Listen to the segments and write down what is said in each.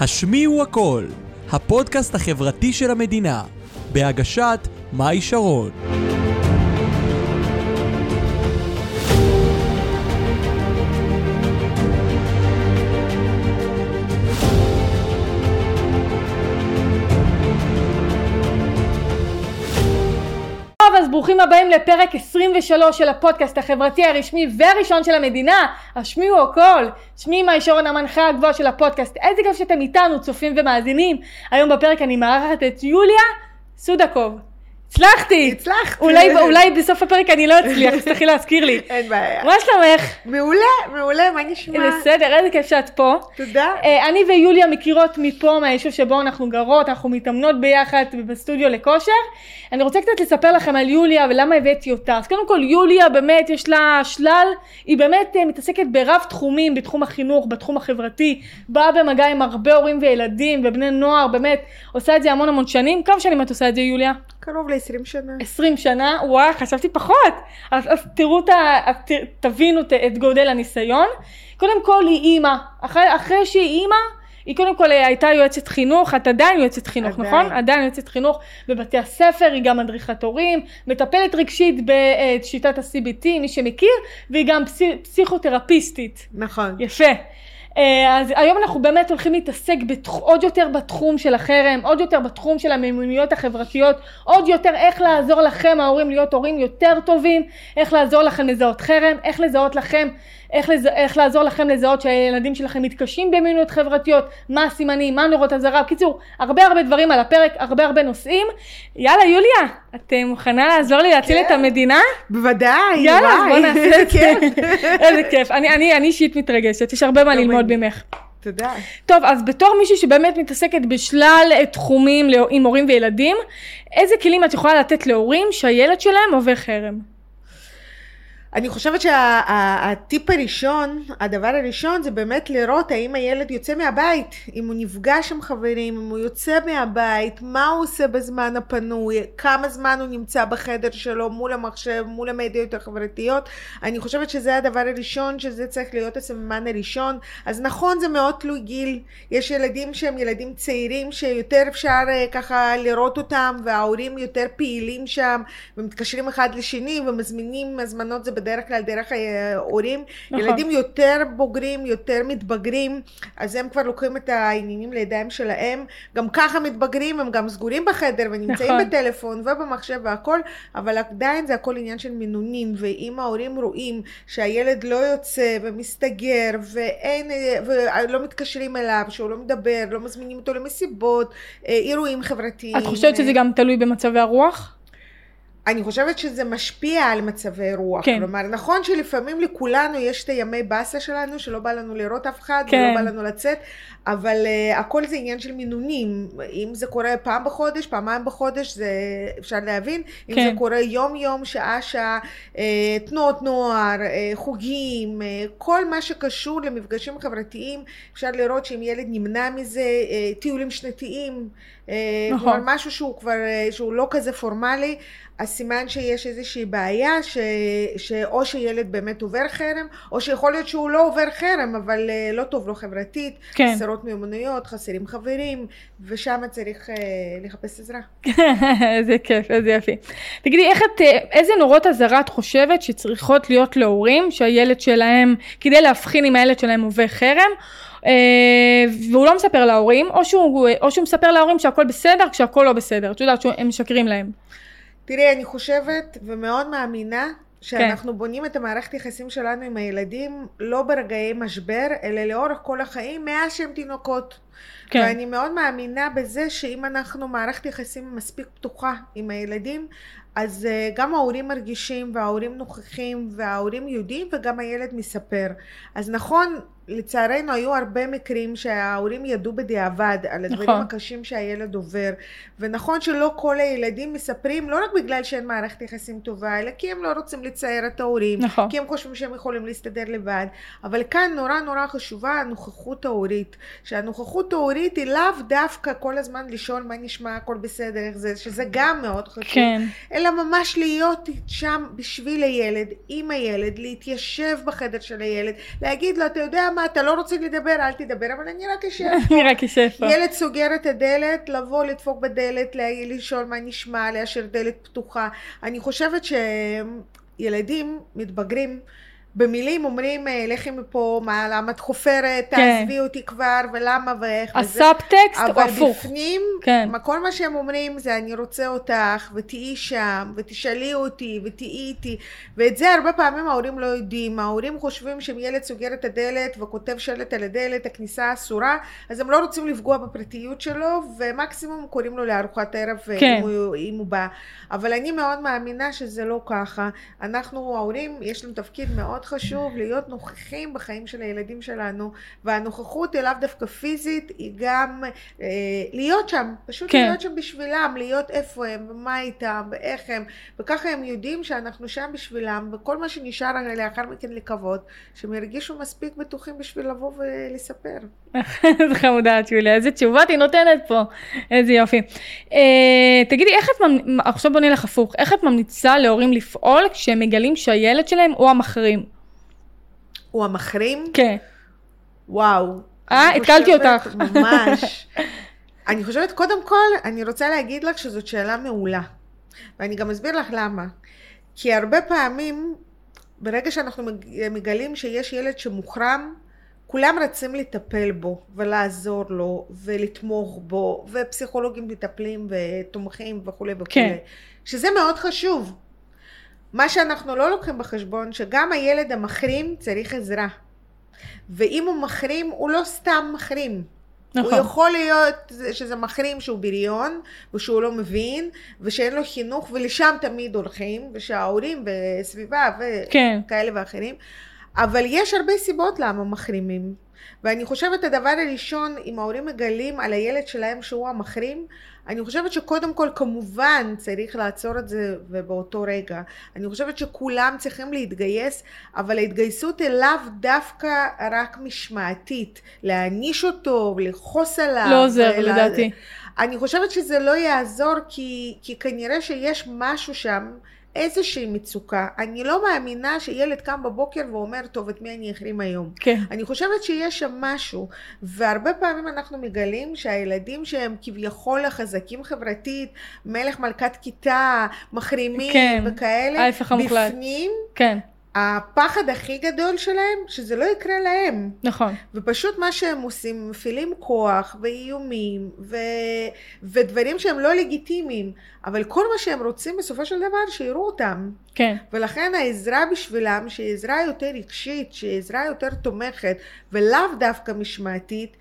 השמיעו הכל, הפודקאסט החברתי של המדינה, בהגשת מאי שרון. ברוכים הבאים לפרק 23 של הפודקאסט החברתי הרשמי והראשון של המדינה, השמיעו הכל. שמי מאי שרון המנחה הגבוהה של הפודקאסט. איזה כיף שאתם איתנו, צופים ומאזינים. היום בפרק אני מארחת את יוליה סודקוב. הצלחתי! הצלחת. אולי, אולי בסוף הפרק אני לא אצליח, אז תצטרכי להזכיר לי. אין בעיה. מה שלומך? מעולה, מעולה, מה נשמע? בסדר, איזה כיף שאת פה. תודה. אה, אני ויוליה מכירות מפה, מהיישוב שבו אנחנו גרות, אנחנו מתאמנות ביחד בסטודיו לכושר. אני רוצה קצת לספר לכם על יוליה ולמה הבאתי אותה. אז קודם כל, יוליה באמת יש לה שלל, היא באמת אה, מתעסקת ברב תחומים, בתחום החינוך, בתחום החברתי, באה במגע עם הרבה הורים וילדים ובני נוער, באמת, עושה את זה המון המון שנים. כמה שנים את עושה את זה, יוליה? קרוב ל-20 שנה. 20 שנה, וואי, חשבתי פחות. אז, אז תראו, את ה- אז ת, תבינו את, את גודל הניסיון. קודם כל היא אימא. אחרי, אחרי שהיא אימא, היא קודם כל אה, הייתה יועצת חינוך, את עדיין יועצת חינוך, עדיין. נכון? עדיין יועצת חינוך בבתי הספר, היא גם מדריכת הורים, מטפלת רגשית בשיטת ה-CBT, מי שמכיר, והיא גם פסי, פסיכותרפיסטית. נכון. יפה. אה, אז היום אנחנו באמת הולכים להתעסק בתח... עוד יותר בתחום של החרם, עוד יותר בתחום של המימוניות החברתיות, עוד יותר איך לעזור לכם ההורים להיות הורים יותר טובים, איך לעזור לכם לזהות חרם, איך לזהות לכם, איך, לז... איך לעזור לכם לזהות שהילדים שלכם מתקשים במימוניות חברתיות, מה הסימנים, מה נורות אזהרה, בקיצור, הרבה הרבה דברים על הפרק, הרבה הרבה נושאים. יאללה יוליה, את מוכנה לעזור לי להציל כן. את המדינה? בוודאי, יאללה, אז בוא וואי, נעשה את זה. כיף. איזה כיף. אני, אני, אני אישית מתרגשת, יש הרבה מה ללמוד. ממך. תודה. טוב, אז בתור מישהי שבאמת מתעסקת בשלל תחומים עם הורים וילדים, איזה כלים את יכולה לתת להורים שהילד שלהם עובר חרם? אני חושבת שהטיפ הראשון, הדבר הראשון זה באמת לראות האם הילד יוצא מהבית, אם הוא נפגש עם חברים, אם הוא יוצא מהבית, מה הוא עושה בזמן הפנוי, כמה זמן הוא נמצא בחדר שלו מול המחשב, מול המדיות החברתיות. אני חושבת שזה הדבר הראשון, שזה צריך להיות הסממן הראשון. אז נכון, זה מאוד תלוי גיל. יש ילדים שהם ילדים צעירים שיותר אפשר אה, ככה לראות אותם, וההורים יותר פעילים שם, ומתקשרים אחד לשני ומזמינים הזמנות, זה בדרך כלל דרך ההורים. נכון. ילדים יותר בוגרים, יותר מתבגרים, אז הם כבר לוקחים את העניינים לידיים שלהם. גם ככה מתבגרים, הם גם סגורים בחדר ונמצאים נכון. בטלפון ובמחשב והכל, אבל עדיין זה הכל עניין של מינונים, ואם ההורים רואים שהילד לא יוצא ומסתגר ואין, ולא מתקשרים אליו, שהוא לא מדבר, לא מזמינים אותו למסיבות, אה, אירועים חברתיים. את חושבת שזה גם תלוי במצבי הרוח? אני חושבת שזה משפיע על מצבי רוח. כן. כלומר, נכון שלפעמים לכולנו יש את הימי באסה שלנו, שלא בא לנו לראות אף אחד, כן. ולא בא לנו לצאת, אבל uh, הכל זה עניין של מינונים. אם זה קורה פעם בחודש, פעמיים בחודש, זה אפשר להבין. אם כן. זה קורה יום-יום, שעה-שעה, uh, תנועות נוער, uh, חוגים, uh, כל מה שקשור למפגשים חברתיים, אפשר לראות שאם ילד נמנע מזה, uh, טיולים שנתיים, uh, נכון. כלומר משהו שהוא כבר, uh, שהוא לא כזה פורמלי, אז סימן שיש איזושהי בעיה, ש... שאו שילד באמת עובר חרם, או שיכול להיות שהוא לא עובר חרם, אבל אה, לא טוב לו חברתית, כן. חסרות מיומנויות, חסרים חברים, ושם צריך אה, לחפש עזרה. איזה כיף, איזה יפי. תגידי, איך את, אה, איזה נורות אזהרה את חושבת שצריכות להיות להורים שהילד שלהם, כדי להבחין אם הילד שלהם עובר חרם, אה, והוא לא מספר להורים, או שהוא, או שהוא מספר להורים שהכל בסדר כשהכל לא בסדר, את יודעת שהם משקרים להם. תראי, אני חושבת ומאוד מאמינה שאנחנו בונים את המערכת יחסים שלנו עם הילדים לא ברגעי משבר, אלא לאורך כל החיים מאז שהם תינוקות. כן. ואני מאוד מאמינה בזה שאם אנחנו מערכת יחסים מספיק פתוחה עם הילדים, אז uh, גם ההורים מרגישים וההורים נוכחים וההורים יודעים וגם הילד מספר. אז נכון, לצערנו היו הרבה מקרים שההורים ידעו בדיעבד על הדברים נכון. הקשים שהילד עובר. ונכון שלא כל הילדים מספרים, לא רק בגלל שאין מערכת יחסים טובה, אלא כי הם לא רוצים לצייר את ההורים. נכון. כי הם חושבים שהם יכולים להסתדר לבד. אבל כאן נורא נורא חשובה הנוכחות ההורית. שהנוכחות ההורית היא לאו דווקא כל הזמן לשאול מה נשמע, הכל בסדר, איך זה, שזה גם מאוד חשוב. כן. אלא ממש להיות שם בשביל הילד, עם הילד, להתיישב בחדר של הילד, להגיד לו, אתה יודע מה, מה, אתה לא רוצה לדבר, אל תדבר, אבל אני רק אשב. אני רק אשב פה. ילד סוגר את הדלת, לבוא, לדפוק בדלת, לשאול מה נשמע, להשאיר דלת פתוחה. אני חושבת שילדים מתבגרים. במילים אומרים, אה, לכי מפה, מה, למה את חופרת, כן. תעזבי אותי כבר, ולמה ואיך. הסאבטקסט הוא אבל הפוך. בפנים, כן. מה- כל מה שהם אומרים זה אני רוצה אותך, ותהיי שם, ותשאלי אותי, ותהיי איתי, ואת זה הרבה פעמים ההורים לא יודעים. ההורים חושבים שאם ילד סוגר את הדלת וכותב שלט על הדלת, הכניסה אסורה, אז הם לא רוצים לפגוע בפרטיות שלו, ומקסימום קוראים לו לארוחת ערב כן. אם, הוא, אם הוא בא. אבל אני מאוד מאמינה שזה לא ככה. אנחנו, ההורים, יש לנו תפקיד מאוד חשוב להיות נוכחים בחיים של הילדים שלנו, והנוכחות היא לאו דווקא פיזית, היא גם אה, להיות שם, פשוט כן. להיות שם בשבילם, להיות איפה הם, ומה איתם, ואיך הם, וככה הם יודעים שאנחנו שם בשבילם, וכל מה שנשאר לאחר מכן לקוות, שהם ירגישו מספיק בטוחים בשביל לבוא ולספר. איזה חמודה את יוליה, איזה תשובות היא נותנת פה, איזה יופי. אה, תגידי, איך את, ממ- עכשיו בוא נלך הפוך, איך את ממליצה להורים לפעול כשהם מגלים שהילד שלהם הוא המחרים? הוא המחרים? כן. וואו. אה, התקלתי אותך. ממש. אני חושבת, קודם כל, אני רוצה להגיד לך שזאת שאלה מעולה. ואני גם אסביר לך למה. כי הרבה פעמים, ברגע שאנחנו מג- מגלים שיש ילד שמוחרם, כולם רצים לטפל בו, ולעזור לו, ולתמוך בו, ופסיכולוגים מטפלים ותומכים וכולי וכולי. כן. שזה מאוד חשוב. מה שאנחנו לא לוקחים בחשבון, שגם הילד המחרים צריך עזרה. ואם הוא מחרים, הוא לא סתם מחרים. נכון. הוא יכול להיות שזה מחרים שהוא בריון, ושהוא לא מבין, ושאין לו חינוך, ולשם תמיד הולכים, ושההורים וסביבה כן. וכאלה ואחרים. אבל יש הרבה סיבות למה מחרימים. ואני חושבת הדבר הראשון, אם ההורים מגלים על הילד שלהם שהוא המחרים, אני חושבת שקודם כל כמובן צריך לעצור את זה ובאותו רגע. אני חושבת שכולם צריכים להתגייס, אבל ההתגייסות היא לאו דווקא רק משמעתית. להעניש אותו ולכעוס עליו. לא עוזר ולה- לדעתי. אני חושבת שזה לא יעזור כי, כי כנראה שיש משהו שם, איזושהי מצוקה. אני לא מאמינה שילד קם בבוקר ואומר, טוב, את מי אני אחרים היום? כן. אני חושבת שיש שם משהו, והרבה פעמים אנחנו מגלים שהילדים שהם כביכול החזקים חברתית, מלך מלכת כיתה, מחרימים כן, וכאלה, ההפך המוחלט. בפנים כן, הפחד הכי גדול שלהם, שזה לא יקרה להם. נכון. ופשוט מה שהם עושים, מפעילים כוח ואיומים ו... ודברים שהם לא לגיטימיים, אבל כל מה שהם רוצים בסופו של דבר שיראו אותם. כן. ולכן העזרה בשבילם, שהיא עזרה יותר רגשית, שהיא עזרה יותר תומכת, ולאו דווקא משמעתית,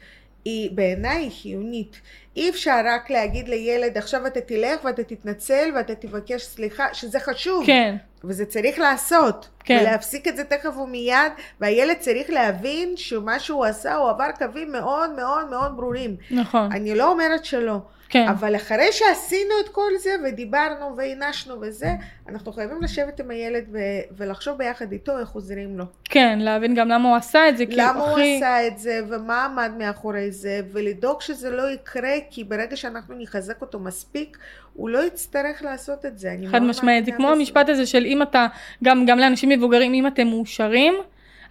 היא בעיניי חיונית. אי אפשר רק להגיד לילד, עכשיו אתה תלך ואתה תתנצל ואתה תבקש סליחה, שזה חשוב. כן. וזה צריך לעשות. כן. ולהפסיק את זה תכף ומיד, והילד צריך להבין שמה שהוא עשה, הוא עבר קווים מאוד מאוד מאוד ברורים. נכון. אני לא אומרת שלא. כן. אבל אחרי שעשינו את כל זה ודיברנו והענשנו וזה, אנחנו חייבים לשבת עם הילד ו- ולחשוב ביחד איתו איך עוזרים לו. כן, להבין גם למה הוא עשה את זה, כי למה הוא הכי- עשה את זה ומה עמד מאחורי זה, ולדאוג שזה לא יקרה, כי ברגע שאנחנו נחזק אותו מספיק, הוא לא יצטרך לעשות את זה. חד משמעית, זה כמו בזה. המשפט הזה של אם אתה, גם, גם לאנשים מבוגרים, אם אתם מאושרים,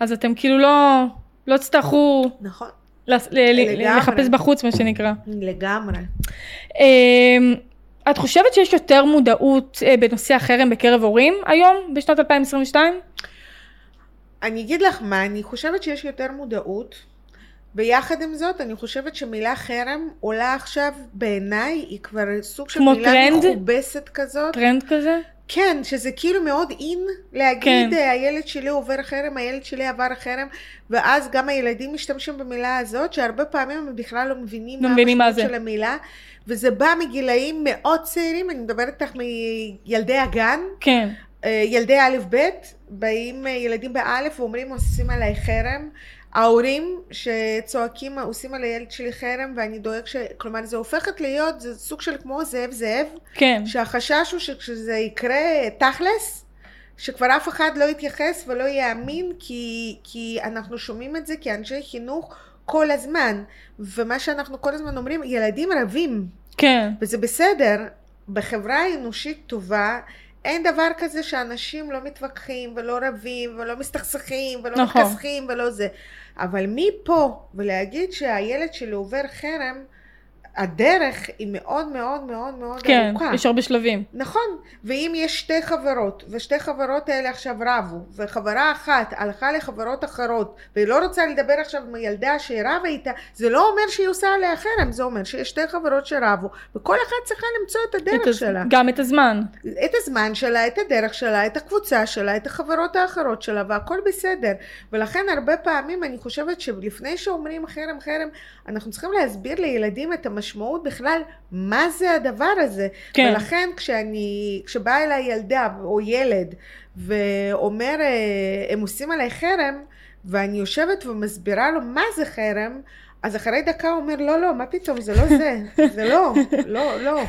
אז אתם כאילו לא, לא תצטרכו נכון, לחפש בחוץ, מה שנקרא. לגמרי. אמ, את חושבת שיש יותר מודעות אה, בנושא החרם בקרב הורים היום, בשנת 2022? אני אגיד לך מה, אני חושבת שיש יותר מודעות. ביחד עם זאת, אני חושבת שמילה חרם עולה עכשיו, בעיניי, היא כבר סוג של כמו מילה טרנד? מכובסת כזאת. טרנד כזה? כן, שזה כאילו מאוד אין להגיד, כן. כן. הילד שלי עובר חרם, הילד שלי עבר חרם, ואז גם הילדים משתמשים במילה הזאת, שהרבה פעמים הם בכלל לא מבינים לא מה המשמעות. של המילה, וזה בא מגילאים מאוד צעירים, אני מדברת איתך מילדי הגן, כן. אה, ילדי א' ב', באים אה, ילדים באלף ואומרים עושים עליי חרם. ההורים שצועקים עושים על הילד שלי חרם ואני דואג ש... כלומר זה הופכת להיות, זה סוג של כמו זאב זאב, כן. שהחשש הוא שכשזה יקרה תכלס, שכבר אף אחד לא יתייחס ולא יאמין כי, כי אנחנו שומעים את זה כאנשי חינוך כל הזמן. ומה שאנחנו כל הזמן אומרים, ילדים רבים, כן. וזה בסדר, בחברה אנושית טובה אין דבר כזה שאנשים לא מתווכחים ולא רבים ולא מסתכסכים ולא נכון. מתכסכים ולא זה. אבל מפה ולהגיד שהילד שלי עובר חרם, הדרך היא מאוד מאוד מאוד מאוד כן, ארוכה. יש הרבה שלבים. נכון, ואם יש שתי חברות, ושתי חברות האלה עכשיו רבו, וחברה אחת הלכה לחברות אחרות, והיא לא רוצה לדבר עכשיו עם הילדה שהיא רבה איתה, זה לא אומר שהיא עושה עליה חרם, זה אומר שיש שתי חברות שרבו, וכל אחת צריכה למצוא את הדרך את הז- שלה. גם את הזמן. את הזמן שלה, את הדרך שלה, את הקבוצה שלה, את החברות האחרות שלה, והכל בסדר. ולכן הרבה פעמים אני חושבת שלפני שאומרים חרם חרם, אנחנו צריכים להסביר לילדים את המשמעות בכלל, מה זה הדבר הזה. כן. ולכן כשאני, כשבאה אליי ילדה או ילד ואומר, אה, הם עושים עליי חרם, ואני יושבת ומסבירה לו מה זה חרם, אז אחרי דקה הוא אומר, לא, לא, מה פתאום, זה לא זה, זה לא, לא, לא.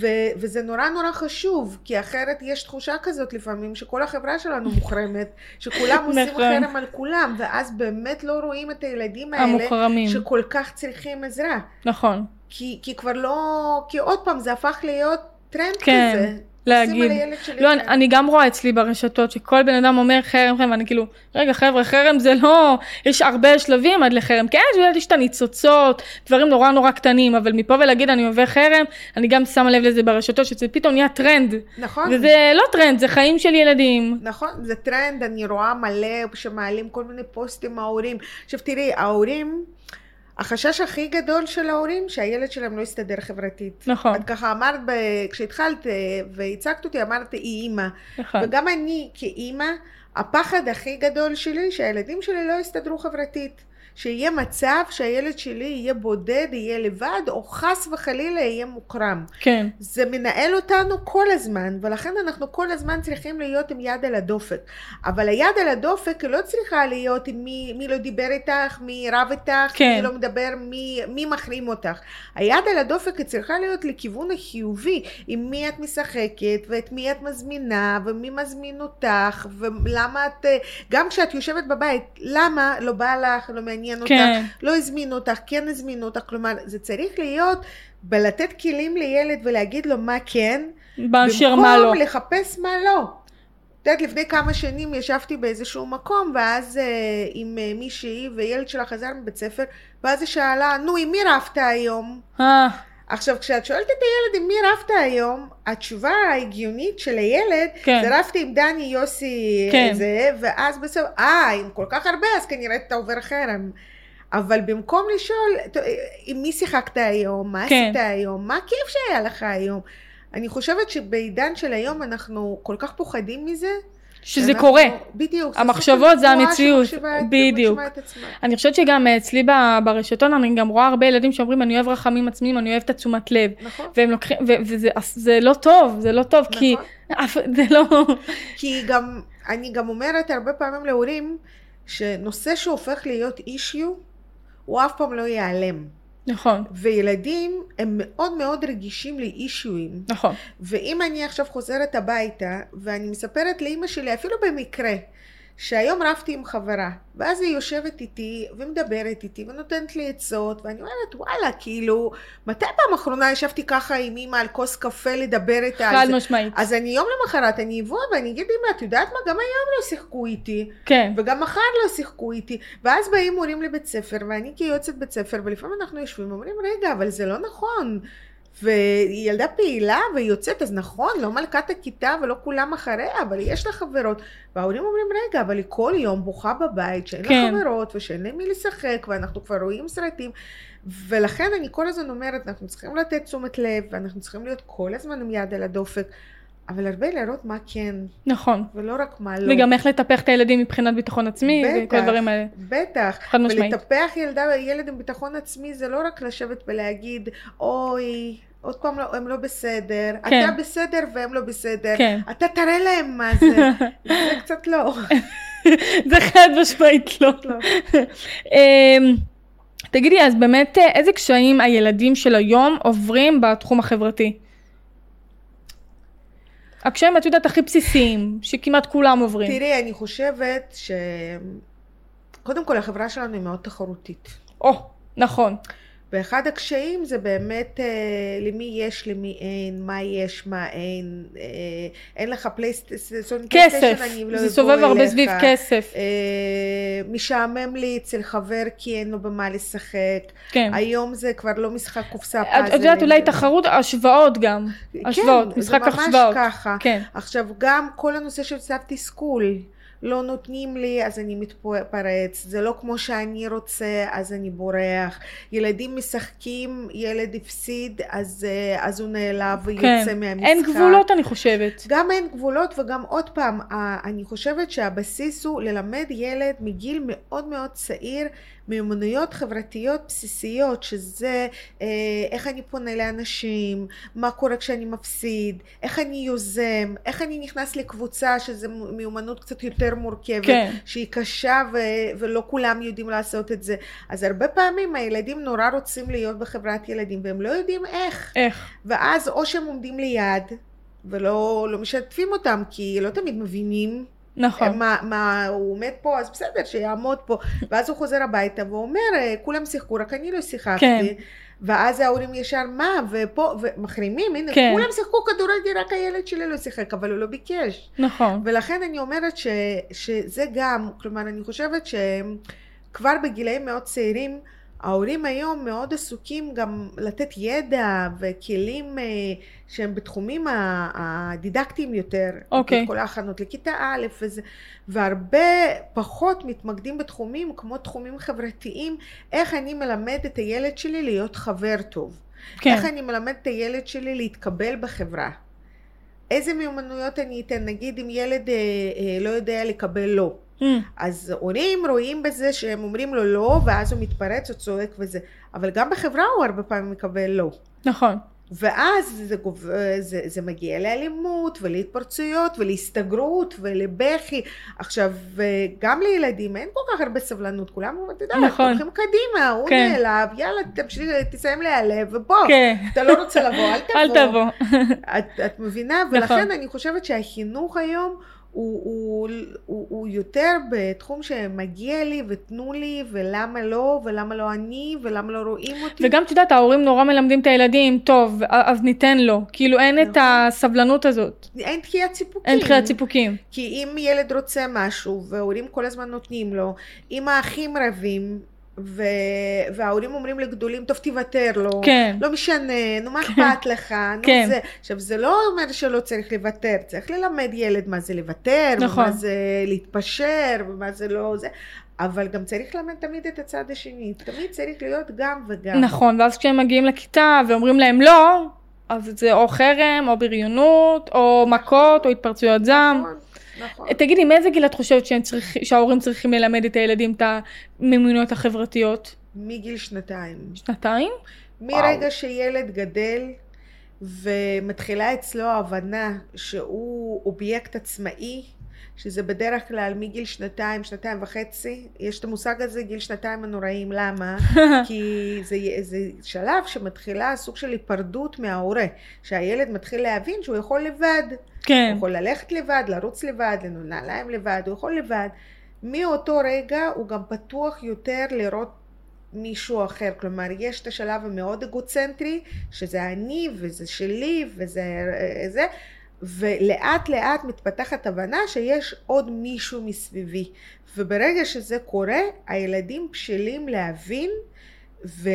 ו- וזה נורא נורא חשוב, כי אחרת יש תחושה כזאת לפעמים שכל החברה שלנו מוחרמת, שכולם עושים נכון. חרם על כולם, ואז באמת לא רואים את הילדים האלה, המוחרמים. שכל כך צריכים עזרה. נכון. כי, כי כבר לא, כי עוד פעם זה הפך להיות טרנד כן, כזה. להגיד. הילד שלי לא, אני. אני גם רואה אצלי ברשתות שכל בן אדם אומר חרם חרם ואני כאילו רגע חבר'ה חרם זה לא יש הרבה שלבים עד לחרם כן יש את הניצוצות דברים נורא נורא קטנים אבל מפה ולהגיד אני עובר חרם אני גם שמה לב לזה ברשתות שזה פתאום נהיה טרנד נכון. וזה לא טרנד זה חיים של ילדים נכון, זה טרנד, אני רואה מלא שמעלים כל מיני פוסטים מההורים. עכשיו תראי, ההורים, החשש הכי גדול של ההורים, שהילד שלהם לא יסתדר חברתית. נכון את ככה אמרת, ב- כשהתחלת אה, והצגת אותי, אמרת היא אימא. נכון וגם אני כאימא, הפחד הכי גדול שלי, שהילדים שלי לא יסתדרו חברתית. שיהיה מצב שהילד שלי יהיה בודד, יהיה לבד, או חס וחלילה יהיה מוקרם. כן זה מנהל אותנו כל הזמן, ולכן אנחנו כל הזמן צריכים להיות עם יד על הדופק. אבל היד על הדופק לא צריכה להיות עם מי, מי לא דיבר איתך, מי רב איתך, כן. מי לא מדבר, מי, מי מחרים אותך. היד על הדופק היא צריכה להיות לכיוון החיובי, עם מי את משחקת, ואת מי את מזמינה, ומי מזמין אותך, ולמה את, גם כשאת יושבת בבית, למה לא בא לך, לא מעניין אותך, כן לא הזמינו אותך, כן הזמינו אותך, כלומר זה צריך להיות בלתת כלים לילד ולהגיד לו מה כן, באשר מה לא במקום לחפש מה לא. את יודעת, לפני כמה שנים ישבתי באיזשהו מקום, ואז אה, עם אה, מישהי, וילד שלה חזר מבית ספר, ואז היא שאלה, נו, עם מי רבת היום? עכשיו, כשאת שואלת את הילד עם מי רבת היום, התשובה ההגיונית של הילד, כן. זה רבתי עם דני, יוסי, כן. זה, ואז בסוף, אה, עם כל כך הרבה, אז כנראה אתה עובר חרם. אבל במקום לשאול, "ת- עם מי שיחקת היום, מה כן. עשית היום, מה הכיף שהיה לך היום? אני חושבת שבעידן של היום אנחנו כל כך פוחדים מזה. שזה קורה בדיוק. המחשבות זה המציאות, בדיוק. אני חושבת שגם אה, אצלי ב- ברשתות אני גם רואה הרבה ילדים שאומרים אני אוהב רחמים עצמיים אני אוהב את התשומת לב נכון. והם לוקחים וזה זה לא טוב זה לא טוב כי נכון. זה לא כי גם, אני גם אומרת הרבה פעמים להורים, שנושא שהופך להיות אישיו, הוא אף פעם לא ייעלם. נכון וילדים הם מאוד מאוד רגישים לאישויים. נכון ואם אני עכשיו חוזרת הביתה, ואני מספרת לאימא שלי, אפילו במקרה, שהיום רבתי עם חברה, ואז היא יושבת איתי ומדברת איתי ונותנת לי עצות, ואני אומרת, וואלה, כאילו, מתי פעם אחרונה ישבתי ככה עם אימא על כוס קפה לדבר איתה חד? משמעית אז אני יום למחרת, אני אבוא ואני אגיד, אמא, את יודעת מה? גם היום לא שיחקו איתי, כן וגם מחר לא שיחקו איתי. ואז באים מורים לבית ספר, ואני כיועצת בית ספר, ולפעמים אנחנו יושבים ואומרים, רגע, אבל זה לא נכון. והיא ילדה פעילה והיא יוצאת, אז נכון, לא מלכת הכיתה ולא כולם אחריה, אבל יש לה חברות. וההורים אומרים, רגע, אבל היא כל יום בוכה בבית, שאין כן. לה חברות ושאין להם מי לשחק, ואנחנו כבר רואים סרטים. ולכן אני כל הזמן אומרת, אנחנו צריכים לתת תשומת לב, ואנחנו צריכים להיות כל הזמן עם יד על הדופק, אבל הרבה לראות מה כן, נכון ולא רק מה לא. וגם איך לטפח את הילדים מבחינת ביטחון עצמי בטח. וכל הדברים האלה בטח. חד משמעית ולטפח ילדה, ילד עם ביטחון עצמי זה לא רק לשבת ולהגיד, אוי, עוד פעם לא, הם לא בסדר, כן. אתה בסדר והם לא בסדר, כן אתה תראה להם מה זה, זה קצת לא. זה חד משמעית לא לא. אמ, תגידי אז באמת אה, איזה קשיים הילדים של היום עוברים בתחום החברתי? הקשיים את יודעת הכי בסיסיים שכמעט כולם עוברים. תראי, אני חושבת ש... קודם כל החברה שלנו היא מאוד תחרותית. או, נכון. ואחד הקשיים זה באמת אה, למי יש, למי אין, מה יש, מה אין. אה, אין לך פלייסטיישן, כסף, לא זה סובב הרבה. סביב כסף. אה, משעמם לי אצל חבר כי אין לו במה לשחק. כן. היום זה כבר לא משחק קופסה את פאזלים. את יודעת אולי תחרות, השוואות גם. השוואות, כן, משחק זה ממש השוואות. ככה. כן. עכשיו גם כל הנושא של צו תסכול, לא נותנים לי אז אני מתפרץ, זה לא כמו שאני רוצה אז אני בורח, ילדים משחקים, ילד הפסיד אז, אה, אז הוא נעלב ויוצא כן. מהמשחק. אין גבולות אני חושבת. גם אין גבולות וגם עוד פעם, אני חושבת שהבסיס הוא ללמד ילד מגיל מאוד מאוד צעיר מיומנויות חברתיות בסיסיות, שזה אה, איך אני פונה לאנשים, מה קורה כשאני מפסיד, איך אני יוזם, איך אני נכנס לקבוצה, שזה מיומנות קצת יותר מורכבת, כן. שהיא קשה ו- ולא כולם יודעים לעשות את זה. אז הרבה פעמים הילדים נורא רוצים להיות בחברת ילדים והם לא יודעים איך. איך? ואז או שהם עומדים ליד ולא לא משתפים אותם כי לא תמיד מבינים נכון. מה, מה הוא עומד פה אז בסדר שיעמוד פה ואז הוא חוזר הביתה ואומר "אה, כולם שיחקו רק אני לא שיחקתי כן. ואז ההורים ישר מה ופה ומחרימים הנה כן. כולם שיחקו כדורגל רק הילד שלי לא שיחק אבל הוא לא ביקש נכון. ולכן אני אומרת ש, שזה גם, כלומר אני חושבת שכבר בגילאים מאוד צעירים ההורים היום מאוד עסוקים גם לתת ידע וכלים אה, שהם בתחומים הדידקטיים יותר, אוקיי. כל ההכנות לכיתה א' וזה, והרבה פחות מתמקדים בתחומים כמו תחומים חברתיים, איך אני מלמד את הילד שלי להיות חבר טוב. כן. איך אני מלמד את הילד שלי להתקבל בחברה? איזה מיומנויות אני אתן? נגיד אם ילד אה, אה, לא יודע לקבל לא. Mm, אז הורים רואים בזה שהם אומרים לו לא, ואז הוא מתפרץ או צועק וזה. אבל גם בחברה הוא הרבה פעמים מקבל לא. נכון. ואז זה, גוב- זה, זה מגיע לאלימות ולהתפרצויות ולהסתגרות ולבכי. עכשיו, גם לילדים אין כל כך הרבה סבלנות, כולם, אתה יודע, נכון. הולכים קדימה, הוא כן. נעלב, יאללה, תמשיך, תסיים להיעלב, ובוא, כן. אתה לא רוצה לבוא, אל תבוא. אל תבוא. את, את מבינה? נכון. ולכן אני חושבת שהחינוך היום הוא, הוא, הוא, הוא יותר בתחום שמגיע לי ותנו לי ולמה לא ולמה לא אני ולמה לא רואים אותי. וגם את יודעת, ההורים נורא מלמדים את הילדים, טוב, אז ניתן לו. כאילו אין את נכון. הסבלנות הזאת. אין דחיית סיפוקים. אין דחיית סיפוקים. כי אם ילד רוצה משהו וההורים כל הזמן נותנים לו, אם האחים רבים ו... וההורים אומרים לגדולים, טוב תוותר לו, כן. לא משנה, נו מה אכפת לך, נו כן. זה. עכשיו זה לא אומר שלא צריך לוותר, צריך ללמד ילד מה זה לוותר, נכון. ומה זה להתפשר, ומה זה לא זה, אבל גם צריך ללמד תמיד את הצד השני, תמיד צריך להיות גם וגם. נכון, ואז כשהם מגיעים לכיתה ואומרים להם לא, אז זה או חרם, או בריונות, או מכות, או התפרצויות זעם. נכון, נכון. תגידי, מאיזה גיל את חושבת צריכ... שההורים צריכים ללמד את הילדים את המיומנויות החברתיות? מגיל שנתיים. שנתיים? מרגע שילד גדל ומתחילה אצלו ההבנה שהוא אובייקט עצמאי, שזה בדרך כלל מגיל שנתיים, שנתיים וחצי, יש את המושג הזה, גיל שנתיים הנוראים, למה? כי זה, זה שלב שמתחילה סוג של היפרדות מההורה, שהילד מתחיל להבין שהוא יכול לבד, כן. הוא יכול ללכת לבד, לרוץ לבד, לנעול נעליים לבד, הוא יכול לבד. מאותו רגע הוא גם פתוח יותר לראות מישהו אחר, כלומר יש את השלב המאוד אגוצנטרי, שזה אני וזה שלי וזה זה, ולאט לאט מתפתחת הבנה שיש עוד מישהו מסביבי, וברגע שזה קורה, הילדים בשלים להבין ו-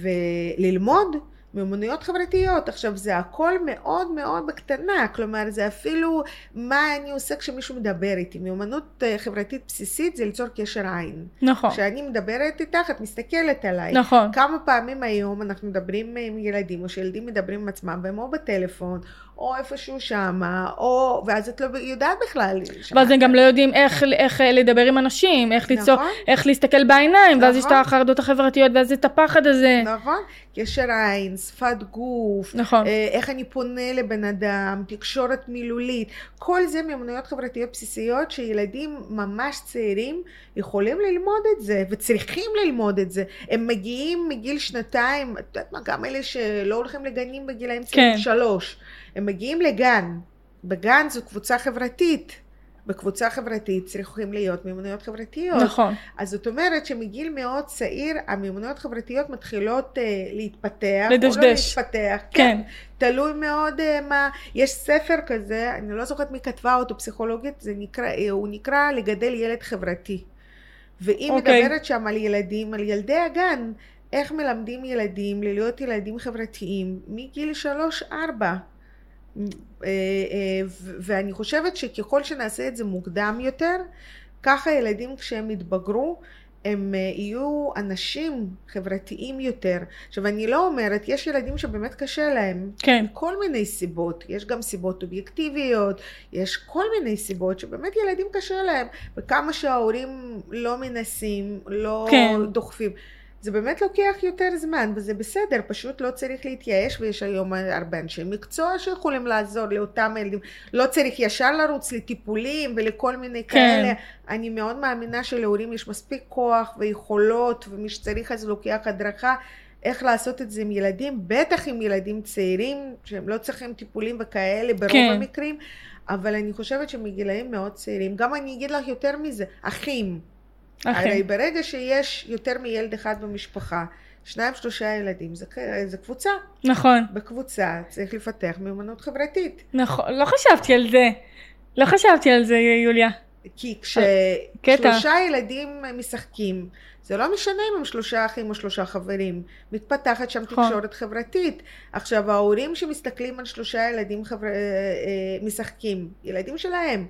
וללמוד מיומנויות חברתיות. עכשיו זה הכל מאוד מאוד בקטנה, כלומר זה אפילו מה אני עושה כשמישהו מדבר איתי. מיומנות אה, חברתית בסיסית זה ליצור קשר עין. נכון. כשאני מדברת איתך, את מסתכלת עליי. נכון. כמה פעמים היום אנחנו מדברים עם ילדים, או שילדים מדברים עם עצמם, והם או בטלפון, או איפשהו שמה, או... ואז את לא יודעת בכלל. ואז הם גם לא יודעים איך, איך לדבר עם אנשים, איך ליצור, נכון. איך להסתכל בעיניים, ואז יש את נכון. החרדות החברתיות, ואז את הפחד הזה. נכון? קשר עין, שפת גוף, נכון. אה, איך אני פונה לבן אדם, תקשורת מילולית, כל זה מיומנויות חברתיות בסיסיות שילדים ממש צעירים יכולים ללמוד את זה וצריכים ללמוד את זה. הם מגיעים מגיל שנתיים, את יודעת מה, גם אלה שלא הולכים לגנים בגילאים צעירים כן. שלוש, הם מגיעים לגן. בגן זו קבוצה חברתית. בקבוצה חברתית צריכים להיות מיומנויות חברתיות. נכון. אז זאת אומרת שמגיל מאוד צעיר המיומנויות חברתיות מתחילות uh, להתפתח. לדשדש. או לא להתפתח, כן. כן. תלוי מאוד uh, מה, יש ספר כזה, אני לא זוכרת מי כתבה אותו, פסיכולוגית, זה נקרא, אה, הוא נקרא לגדל ילד חברתי. והיא okay. מדברת שם על ילדים, על ילדי הגן, איך מלמדים ילדים להיות ילדים חברתיים מגיל 3-4. ואני חושבת שככל שנעשה את זה מוקדם יותר, ככה ילדים כשהם יתבגרו, הם אה, יהיו אנשים חברתיים יותר. עכשיו אני לא אומרת, יש ילדים שבאמת קשה להם, כן. כל מיני סיבות, יש גם סיבות אובייקטיביות, יש כל מיני סיבות שבאמת ילדים קשה להם, וכמה שההורים לא מנסים, לא כן. דוחפים. זה באמת לוקח יותר זמן, וזה בסדר, פשוט לא צריך להתייאש, ויש היום הרבה אנשי מקצוע שיכולים לעזור לאותם ילדים. לא צריך ישר לרוץ לטיפולים ולכל מיני כן. כאלה. אני מאוד מאמינה שלהורים יש מספיק כוח ויכולות, ומי שצריך אז לוקח הדרכה. איך לעשות את זה עם ילדים, בטח עם ילדים צעירים, שהם לא צריכים טיפולים וכאלה ברוב כן. המקרים, אבל אני חושבת שמגילאים מאוד צעירים, גם אני אגיד לך יותר מזה, אחים. הרי אחי. ברגע שיש יותר מילד אחד במשפחה, שניים שלושה ילדים, זה, זה קבוצה. נכון. בקבוצה צריך לפתח מיומנות חברתית. נכון. לא חשבתי על זה. לא חשבתי על זה, יוליה. כי. כששלושה ילדים משחקים, זה לא משנה אם הם שלושה אחים או שלושה חברים, מתפתחת שם נכון. תקשורת חברתית. עכשיו ההורים שמסתכלים על שלושה ילדים חבר... אה, אה, משחקים, ילדים שלהם,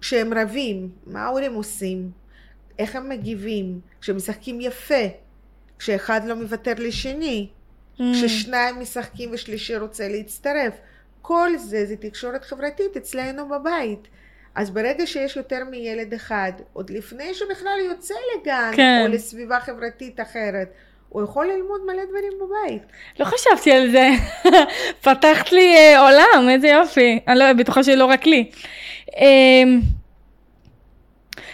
כשהם רבים, מה ההורים עושים? איך הם מגיבים? כשהם משחקים יפה, כשאחד לא מוותר לשני, Mm. כששניים משחקים ושלישי רוצה להצטרף. כל זה זה תקשורת חברתית אצלנו בבית. אז ברגע שיש יותר מילד אחד, עוד לפני שהוא בכלל יוצא לגן, כן. או לסביבה חברתית אחרת, הוא יכול ללמוד מלא דברים בבית. לא חשבתי על זה. פתחת לי אה, עולם, איזה יופי. אני לא בטוחה שלא רק לי.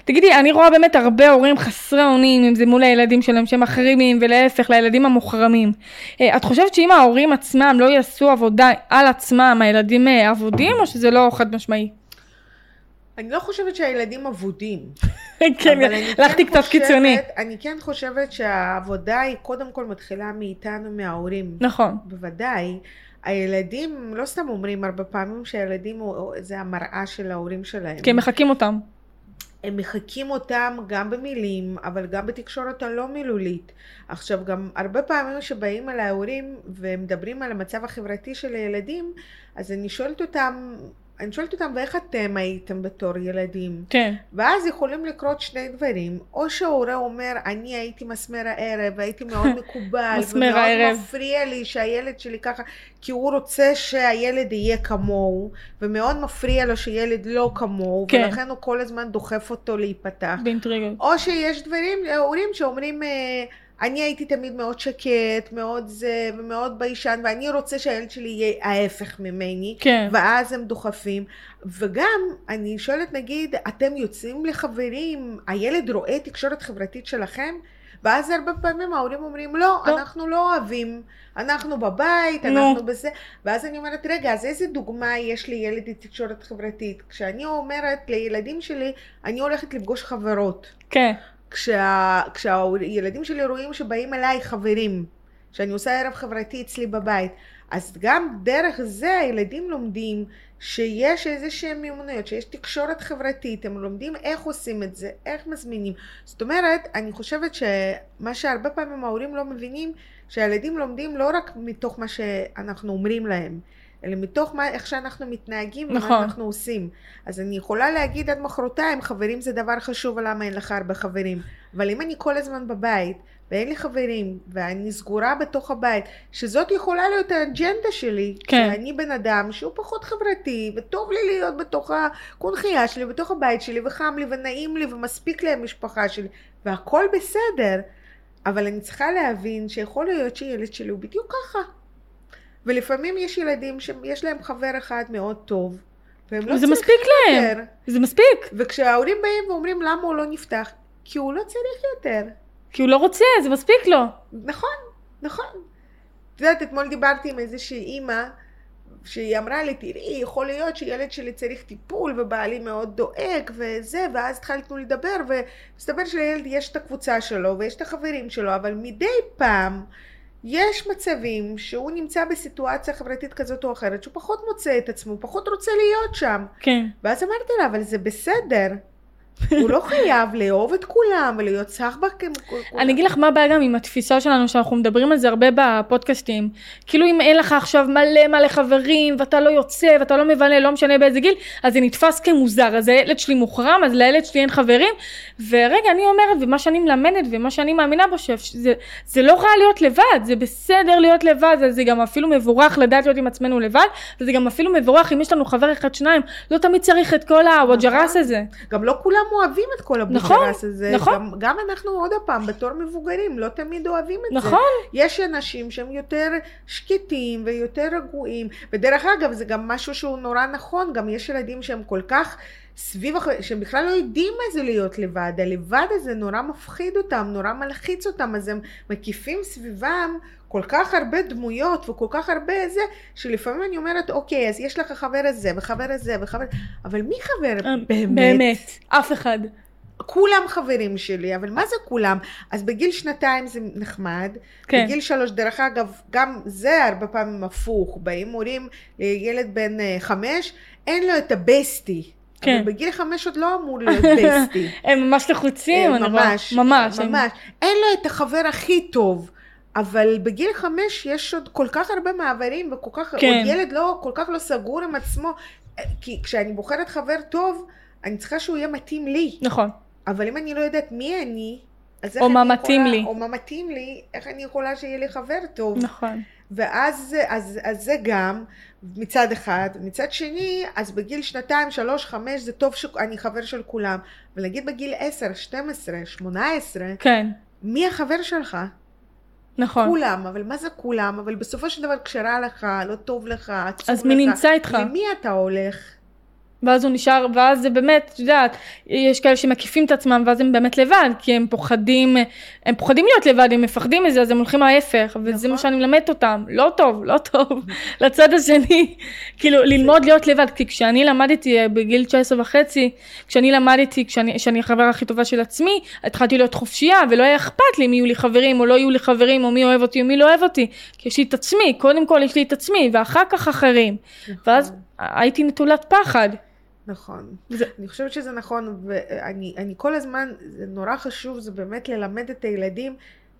תגידי, אני רואה באמת הרבה הורים חסרי אונים, אם זה מול הילדים שלהם שהם מחרימים, ולהפך, לילדים המוחרמים. אה, את חושבת שאם ההורים עצמם לא יעשו עבודה על עצמם, הילדים אה, אבודים, או שזה לא חד משמעי? אני לא חושבת שהילדים אבודים. כן, הלכתי כן קצת קיצוני. אני כן חושבת שהעבודה היא קודם כל מתחילה מאיתנו, מההורים. נכון. בוודאי. הילדים, לא סתם אומרים הרבה פעמים שהילדים זה המראה של ההורים שלהם. כי הם מחקים אותם. הם מחקים אותם גם במילים, אבל גם בתקשורת הלא מילולית. עכשיו, גם הרבה פעמים שבאים אל ההורים ומדברים על המצב החברתי של הילדים, אז אני שואלת אותם, אני שואלת אותם, ואיך אתם הייתם בתור ילדים? כן. ואז יכולים לקרות שני דברים, או שההורה אומר, אני הייתי מסמר הערב, והייתי מאוד מקובל, מסמר ומאוד הערב. מפריע לי שהילד שלי ככה, כי הוא רוצה שהילד יהיה כמוהו, ומאוד מפריע לו שילד לא כמוהו, כן. ולכן הוא כל הזמן דוחף אותו להיפתח. באינטריגות. או שיש דברים, הורים שאומרים, אה, אני הייתי תמיד מאוד שקט, מאוד זה, ומאוד ביישן, ואני רוצה שהילד שלי יהיה ההפך ממני. כן. ואז הם דוחפים. וגם, אני שואלת, נגיד, אתם יוצאים לחברים, הילד רואה תקשורת חברתית שלכם? ואז הרבה פעמים ההורים אומרים, לא, לא. אנחנו לא אוהבים, אנחנו בבית, נו. אנחנו בזה. ואז אני אומרת, רגע, אז איזה דוגמה יש לי ילד עם תקשורת חברתית? כשאני אומרת לילדים שלי, אני הולכת לפגוש חברות. כן. כשה, כשהילדים שלי רואים שבאים אליי חברים, שאני עושה ערב חברתי אצלי בבית, אז גם דרך זה הילדים לומדים שיש איזה שהם מיומנויות, שיש תקשורת חברתית, הם לומדים איך עושים את זה, איך מזמינים. זאת אומרת, אני חושבת שמה שהרבה פעמים ההורים לא מבינים, שהילדים לומדים לא רק מתוך מה שאנחנו אומרים להם, אלא מתוך מה, איך שאנחנו מתנהגים נכון. ומה אנחנו עושים. אז אני יכולה להגיד עד מחרתיים, חברים זה דבר חשוב, למה אין לך הרבה חברים. אבל אם אני כל הזמן בבית, ואין לי חברים, ואני סגורה בתוך הבית, שזאת יכולה להיות האג'נדה שלי, כן. שאני בן אדם שהוא פחות חברתי, וטוב לי להיות בתוך הקונכייה שלי, בתוך הבית שלי, וחם לי, ונעים לי, ומספיק לי המשפחה שלי, והכל בסדר, אבל אני צריכה להבין שיכול להיות שילד שלי הוא בדיוק ככה. ולפעמים יש ילדים שיש להם חבר אחד מאוד טוב, והם לא צריכים מספיק להם. יותר. זה מספיק. וכשההורים באים ואומרים למה הוא לא נפתח, כי הוא לא צריך יותר. כי הוא לא רוצה, זה מספיק לו. נכון, נכון. את יודעת, אתמול דיברתי עם איזושהי אימא, שהיא אמרה לי, תראי, יכול להיות שילד שלי צריך טיפול ובעלי מאוד דואג וזה, ואז התחלנו לדבר, ומסתבר שלילד יש את הקבוצה שלו ויש את החברים שלו, אבל מדי פעם יש מצבים שהוא נמצא בסיטואציה חברתית כזאת או אחרת, שהוא פחות מוצא את עצמו, פחות רוצה להיות שם. כן. ואז אמרתי לה, אבל זה בסדר. הוא לא חייב לאהוב את כולם ולהיות סחבק כמו כולם. אני אגיד לך מה הבעיה גם עם התפיסה שלנו, שאנחנו מדברים על זה הרבה בפודקאסטים. כאילו אם אין לך עכשיו מלא מלא חברים, ואתה לא יוצא, ואתה לא מבלה, לא משנה באיזה גיל, אז זה נתפס כמוזר. אז הילד שלי מוחרם, אז לילד שלי אין חברים. ורגע, אני אומרת, ומה שאני מלמדת, ומה שאני מאמינה בו, שזה זה לא רע להיות לבד, זה בסדר להיות לבד, זה, זה גם אפילו מבורך לדעת להיות עם עצמנו לבד, וזה גם אפילו מבורך אם יש לנו חבר אחד, שניים, לא תמיד צריך את כל הווג'רס נכון. הזה. גם לא כולם אוהבים את כל נכון, הבוגרס הזה. נכון. גם, גם אנחנו עוד פעם, בתור מבוגרים, לא תמיד אוהבים את זה. נכון. יש אנשים שהם יותר שקטים ויותר רגועים. ודרך אגב, זה גם משהו שהוא נורא נכון, גם יש ילדים שהם כל כך סביב, שהם בכלל לא יודעים מה זה להיות לבד. הלבד הזה נורא מפחיד אותם, נורא מלחיץ אותם, אז הם מקיפים סביבם כל כך הרבה דמויות וכל כך הרבה זה, שלפעמים אני אומרת, אוקיי, אז יש לך חבר הזה וחבר הזה וחבר... אבל מי חבר באמת? אה, באמת, אף אחד. כולם חברים שלי, אבל מה זה כולם? אז בגיל שנתיים זה נחמד, כן. בגיל שלוש, דרך אגב, גם זה הרבה פעמים הפוך, באים הורים לילד בן אה, חמש, אין לו את הבסטי. כן. אבל בגיל חמש עוד לא אמור להיות בסטי. הם ממש לחוצים, אה. ממש, ממש. הם- ממש. אין לו את החבר הכי טוב. אבל בגיל חמש יש עוד כל כך הרבה מעברים וכל כך, כן. עוד ילד לא, כל כך לא סגור עם עצמו. כי כשאני בוחרת חבר טוב, אני צריכה שהוא יהיה מתאים לי. נכון. אבל אם אני לא יודעת מי אני, אז איך או מה מתאים לי. או מה מתאים לי, איך אני יכולה שיהיה לי חבר טוב. נכון. ואז אז, אז זה גם מצד אחד. מצד שני, אז בגיל שנתיים, שלוש, חמש, זה טוב שאני חבר של כולם. אבל נגיד בגיל עשר, 12, 18, כן. מי החבר שלך? נכון. כולם, אבל מה זה כולם? אבל בסופו של דבר כשרע לך, לא טוב לך, עצוב לך. אז מי נמצא איתך? למי אתה הולך? ואז הוא נשאר, ואז זה באמת, את יודעת, יש כאלה שמקיפים את עצמם ואז הם באמת לבד, כי הם פוחדים, הם פוחדים להיות לבד, הם מפחדים מזה, אז הם הולכים ההפך, וזה נכון. מה שאני מלמדת אותם, לא טוב, לא טוב, לצד השני, כאילו ללמוד להיות לבד, כי כשאני למדתי אה, בגיל 19 וחצי, כשאני למדתי, כשאני, כשאני החברה הכי טובה של עצמי, התחלתי להיות חופשייה, ולא היה אכפת לי אם יהיו לי חברים או לא יהיו לי חברים, או מי אוהב אותי או מי לא אוהב אותי, כי יש לי את עצמי, קודם כל יש לי את עצמי, ואחר כך אחרים, ואז הייתי נטולת פחד. נכון. זה- אני חושבת שזה נכון, ואני אני כל הזמן, זה נורא חשוב, זה באמת ללמד את הילדים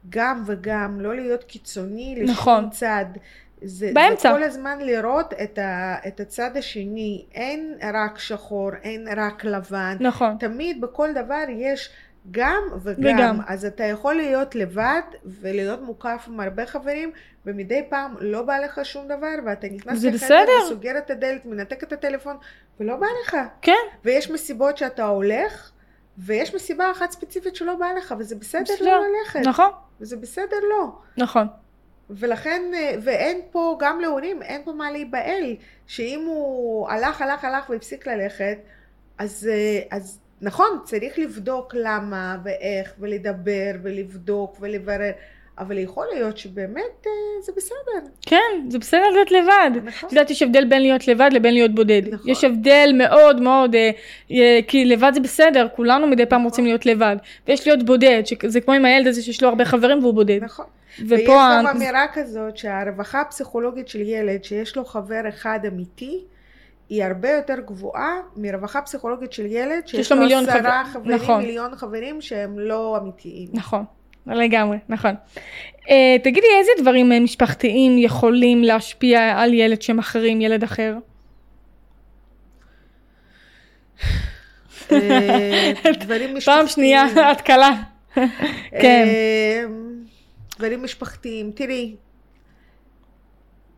גם וגם, לא להיות קיצוני לשום נכון. צד. זה, באמצע. זה כל הזמן לראות את, ה, את הצד השני, אין רק שחור, אין רק לבן. נכון. תמיד בכל דבר יש גם וגם. וגם. אז אתה יכול להיות לבד ולהיות מוקף עם הרבה חברים, ומדי פעם לא בא לך שום דבר, ואתה נכנס לחדר. וסוגר את הדלת, מנתק את הטלפון, ולא בא לך. כן, ויש מסיבות שאתה הולך, ויש מסיבה אחת ספציפית שלא בא לך, וזה בסדר בסדר. לא ללכת. נכון, וזה בסדר לא. נכון. ולכן, אה, ואין פה, גם להורים, אין פה מה להיבהל, שאם הוא הלך, הלך, הלך והפסיק ללכת, אז, אה, אז נכון, צריך לבדוק למה ואיך, ולדבר ולבדוק ולברר, אבל יכול להיות שבאמת אה, זה בסדר. כן, זה בסדר להיות לבד. נכון. את יודעת, יש הבדל בין להיות לבד לבין להיות בודד. נכון. יש הבדל מאוד מאוד, אה, אה, כי לבד זה בסדר, כולנו מדי פעם רוצים להיות לבד. ויש להיות בודד, שזה כמו עם הילד הזה שיש לו הרבה חברים והוא בודד. נכון. ויש ופה... גם ה- אמירה כזאת שהרווחה הפסיכולוגית של ילד שיש לו חבר אחד אמיתי, היא הרבה יותר גבוהה מרווחה פסיכולוגית של ילד שיש לו לו מיליון עשרה חבר- חברים, נכון. מיליון חברים שהם לא אמיתיים. נכון, לגמרי, נכון. אה, תגידי, איזה דברים אה, משפחתיים יכולים להשפיע על ילד שמחרים ילד אחר? אה, דברים משפחתיים. פעם שנייה, התקלה. כן. אה, דברים משפחתיים. תראי,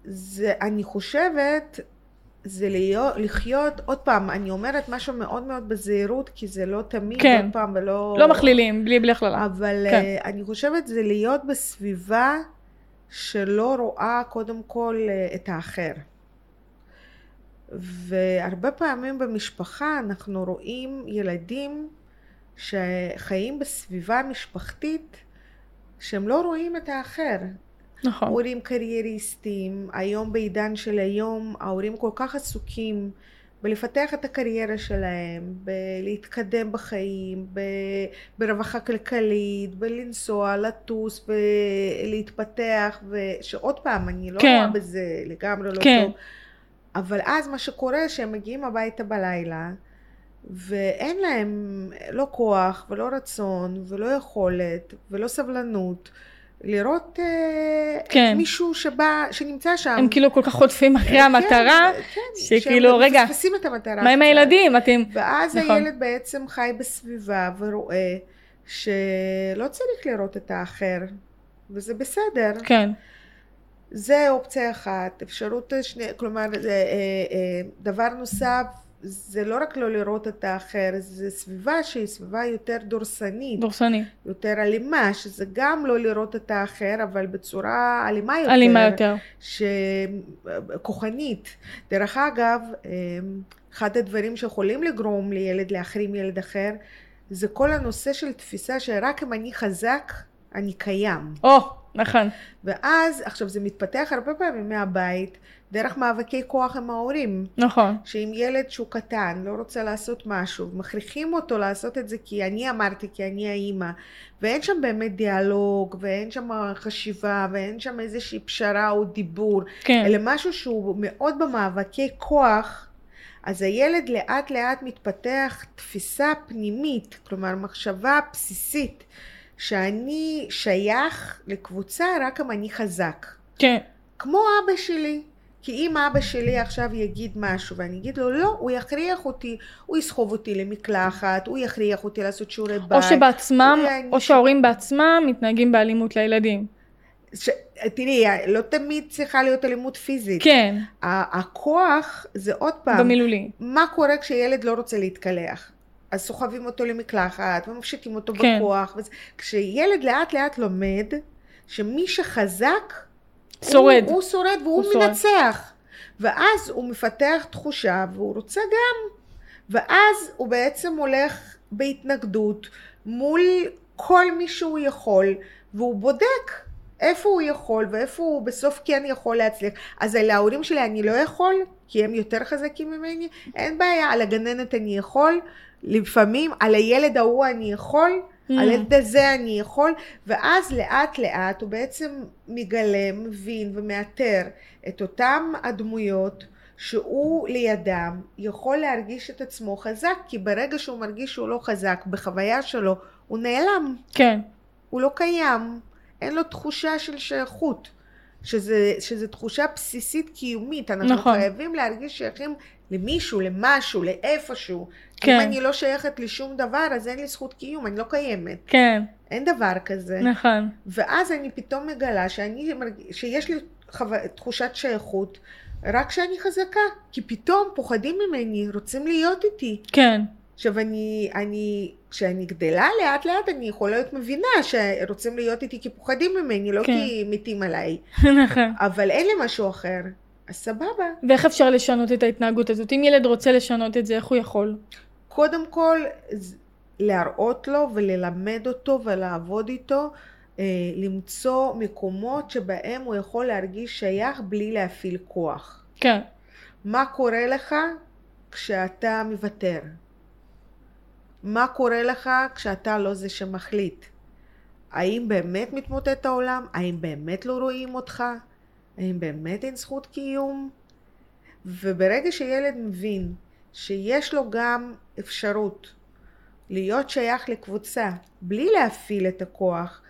זה, אני חושבת, זה להיות, לחיות, עוד פעם, אני אומרת משהו מאוד מאוד בזהירות, כי זה לא תמיד, כן. עוד פעם, ולא... לא מכלילים, בלי בלי הכללה. אבל כן. כן. אני חושבת זה להיות בסביבה שלא רואה קודם כל אה, את האחר. והרבה פעמים במשפחה אנחנו רואים ילדים שחיים בסביבה משפחתית שהם לא רואים את האחר. נכון. הורים קרייריסטים, היום בעידן של היום ההורים כל כך עסוקים בלפתח את הקריירה שלהם, בלהתקדם בחיים, ב- ברווחה כלכלית, בלנסוע, לטוס ולהתפתח, ושעוד פעם, אני לא כן. רואה בזה לגמרי לא כן. טוב, אבל אז מה שקורה שהם מגיעים הביתה בלילה ואין להם לא כוח ולא רצון ולא יכולת ולא סבלנות לראות אה, כן. מישהו שבא, שנמצא שם. הם כאילו כל כך חוטפים אחרי כן, המטרה, כן, שכאילו, שהם רגע, מפספסים את המטרה. מה עם. הילדים? אתם... ואז נכון. הילד בעצם חי בסביבה ורואה שלא צריך לראות את האחר, וזה בסדר. כן, זה אופציה אחת. אפשרות שנייה, כלומר, אה, אה, דבר נוסף, זה לא רק לא לראות את האחר, זה סביבה שהיא סביבה יותר דורסנית, דורסני. יותר אלימה, שזה גם לא לראות את האחר, אבל בצורה אלימה יותר. אלימה יותר. שכוחנית. דרך אגב, אה, אחד הדברים שיכולים לגרום לילד להחרים ילד אחר, זה כל הנושא של תפיסה שרק אם אני חזק, אני קיים. או, נכון. ואז, עכשיו זה מתפתח הרבה פעמים מהבית, דרך מאבקי כוח עם ההורים. נכון. שאם ילד שהוא קטן לא רוצה לעשות משהו, מכריחים אותו לעשות את זה כי אני אמרתי, כי אני האימא, ואין שם באמת דיאלוג, ואין שם חשיבה, ואין שם איזושהי פשרה או דיבור, כן. אלא משהו שהוא מאוד במאבקי כוח, אז הילד לאט לאט מתפתח תפיסה פנימית, כלומר מחשבה בסיסית, שאני שייך לקבוצה רק אם אני חזק. כן. כמו אבא שלי. כי אם אבא שלי עכשיו יגיד משהו ואני אגיד לו לא, הוא יכריח אותי, הוא יסחוב אותי למקלחת, הוא יכריח אותי לעשות שיעורי בית. או שבעצמם, או שההורים בעצמם מתנהגים באלימות לילדים. ש... תראי, לא תמיד צריכה להיות אלימות פיזית. כן, הכוח זה עוד פעם, במילולי. מה קורה כשילד לא רוצה להתקלח? אז סוחבים אותו למקלחת ומפשיטים אותו כן. בכוח. וזה... כשילד לאט לאט לומד שמי שחזק, שורד. הוא, הוא שורד והוא הוא שורד. מנצח. ואז הוא מפתח תחושה והוא רוצה גם. ואז הוא בעצם הולך בהתנגדות מול כל מי שהוא יכול, והוא בודק איפה הוא יכול ואיפה הוא בסוף כן יכול להצליח. אז על ההורים שלי אני לא יכול, כי הם יותר חזקים ממני, אין בעיה, על הגננת אני יכול, לפעמים על הילד ההוא אני יכול, Mm. על הילד הזה אני יכול, ואז לאט לאט הוא בעצם מגלה, מבין ומאתר את אותם הדמויות שהוא לידם יכול להרגיש את עצמו חזק, כי ברגע שהוא מרגיש שהוא לא חזק בחוויה שלו, הוא נעלם, כן, הוא לא קיים, אין לו תחושה של שייכות, שזה, שזה תחושה בסיסית קיומית, אנחנו נכון. חייבים להרגיש שייכים למישהו, למשהו, לאיפשהו. כן. אם אני לא שייכת לשום דבר, אז אין לי זכות קיום, אני לא קיימת. כן, אין דבר כזה. נכון. ואז אני פתאום מגלה שאני, שיש לי חו... תחושת שייכות רק כשאני חזקה, כי פתאום פוחדים ממני, רוצים להיות איתי. כן, עכשיו אני, אני, כשאני גדלה לאט לאט אני יכולה להיות מבינה שרוצים להיות איתי כי פוחדים ממני, לא כן. כי מתים עליי, נכון. אבל אין לי משהו אחר, אז סבבה. ואיך אפשר לשנות את ההתנהגות הזאת? אם ילד רוצה לשנות את זה, איך הוא יכול? קודם כל להראות לו וללמד אותו ולעבוד איתו, אה, למצוא מקומות שבהם הוא יכול להרגיש שייך בלי להפעיל כוח. כן, מה קורה לך כשאתה מוותר? מה קורה לך כשאתה לא זה שמחליט? האם באמת מתמוטט העולם? האם באמת לא רואים אותך? האם באמת אין זכות קיום? וברגע שילד מבין שיש לו גם אפשרות להיות שייך לקבוצה בלי להפעיל את הכוח,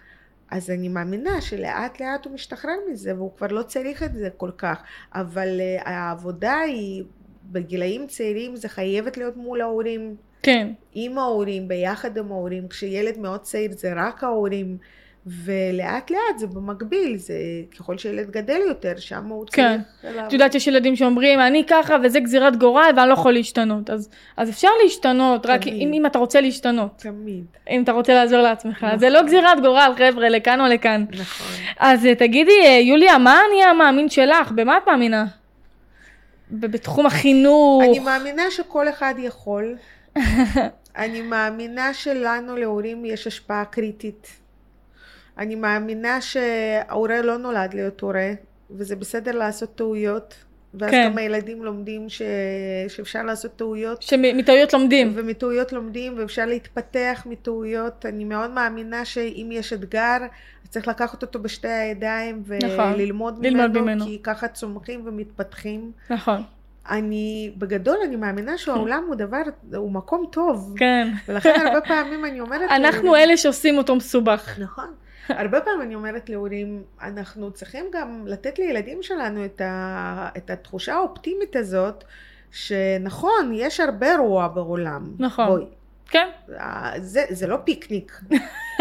אז אני מאמינה שלאט לאט הוא משתחרר מזה והוא כבר לא צריך את זה כל כך. אבל uh, העבודה היא, בגילאים צעירים זה חייבת להיות מול ההורים, כן, עם ההורים, ביחד עם ההורים. כשילד מאוד צעיר זה רק ההורים, ולאט לאט זה במקביל, זה ככל שילד גדל יותר, שם הוא כן. צריך... לעבוד. את יודעת יש ילדים שאומרים אני ככה וזה גזירת גורל ואני לא יכול להשתנות אז, אז אפשר להשתנות רק. אם, אם אתה רוצה להשתנות תמיד, אם אתה רוצה לעזור לעצמך נכון. זה לא גזירת גורל חבר'ה לכאן או לכאן נכון. אז אה, תגידי אה, יוליה מה אני המאמין שלך במה את מאמינה? בתחום החינוך אני מאמינה שכל אחד יכול. אני מאמינה שלנו להורים יש השפעה קריטית אני מאמינה שההורה לא נולד להיות הורה, וזה בסדר לעשות טעויות. ואז כן. גם הילדים לומדים ש... שאפשר לעשות טעויות. שמטעויות לומדים. ומטעויות לומדים, ואפשר להתפתח מטעויות. אני מאוד מאמינה שאם יש אתגר, צריך לקחת אותו בשתי הידיים נכון. וללמוד ללמוד ממנו, ממנו. כי ככה צומחים ומתפתחים. נכון. אני, בגדול, אני מאמינה שהעולם הוא דבר, הוא מקום טוב. כן. ולכן הרבה פעמים אני אומרת... אנחנו להורים- אלה שעושים אותו מסובך. נכון. הרבה פעמים אני אומרת להורים, אנחנו צריכים גם לתת לילדים שלנו את, ה, את התחושה האופטימית הזאת, שנכון, יש הרבה רוע בעולם. נכון. בואי, כן. זה, זה לא פיקניק.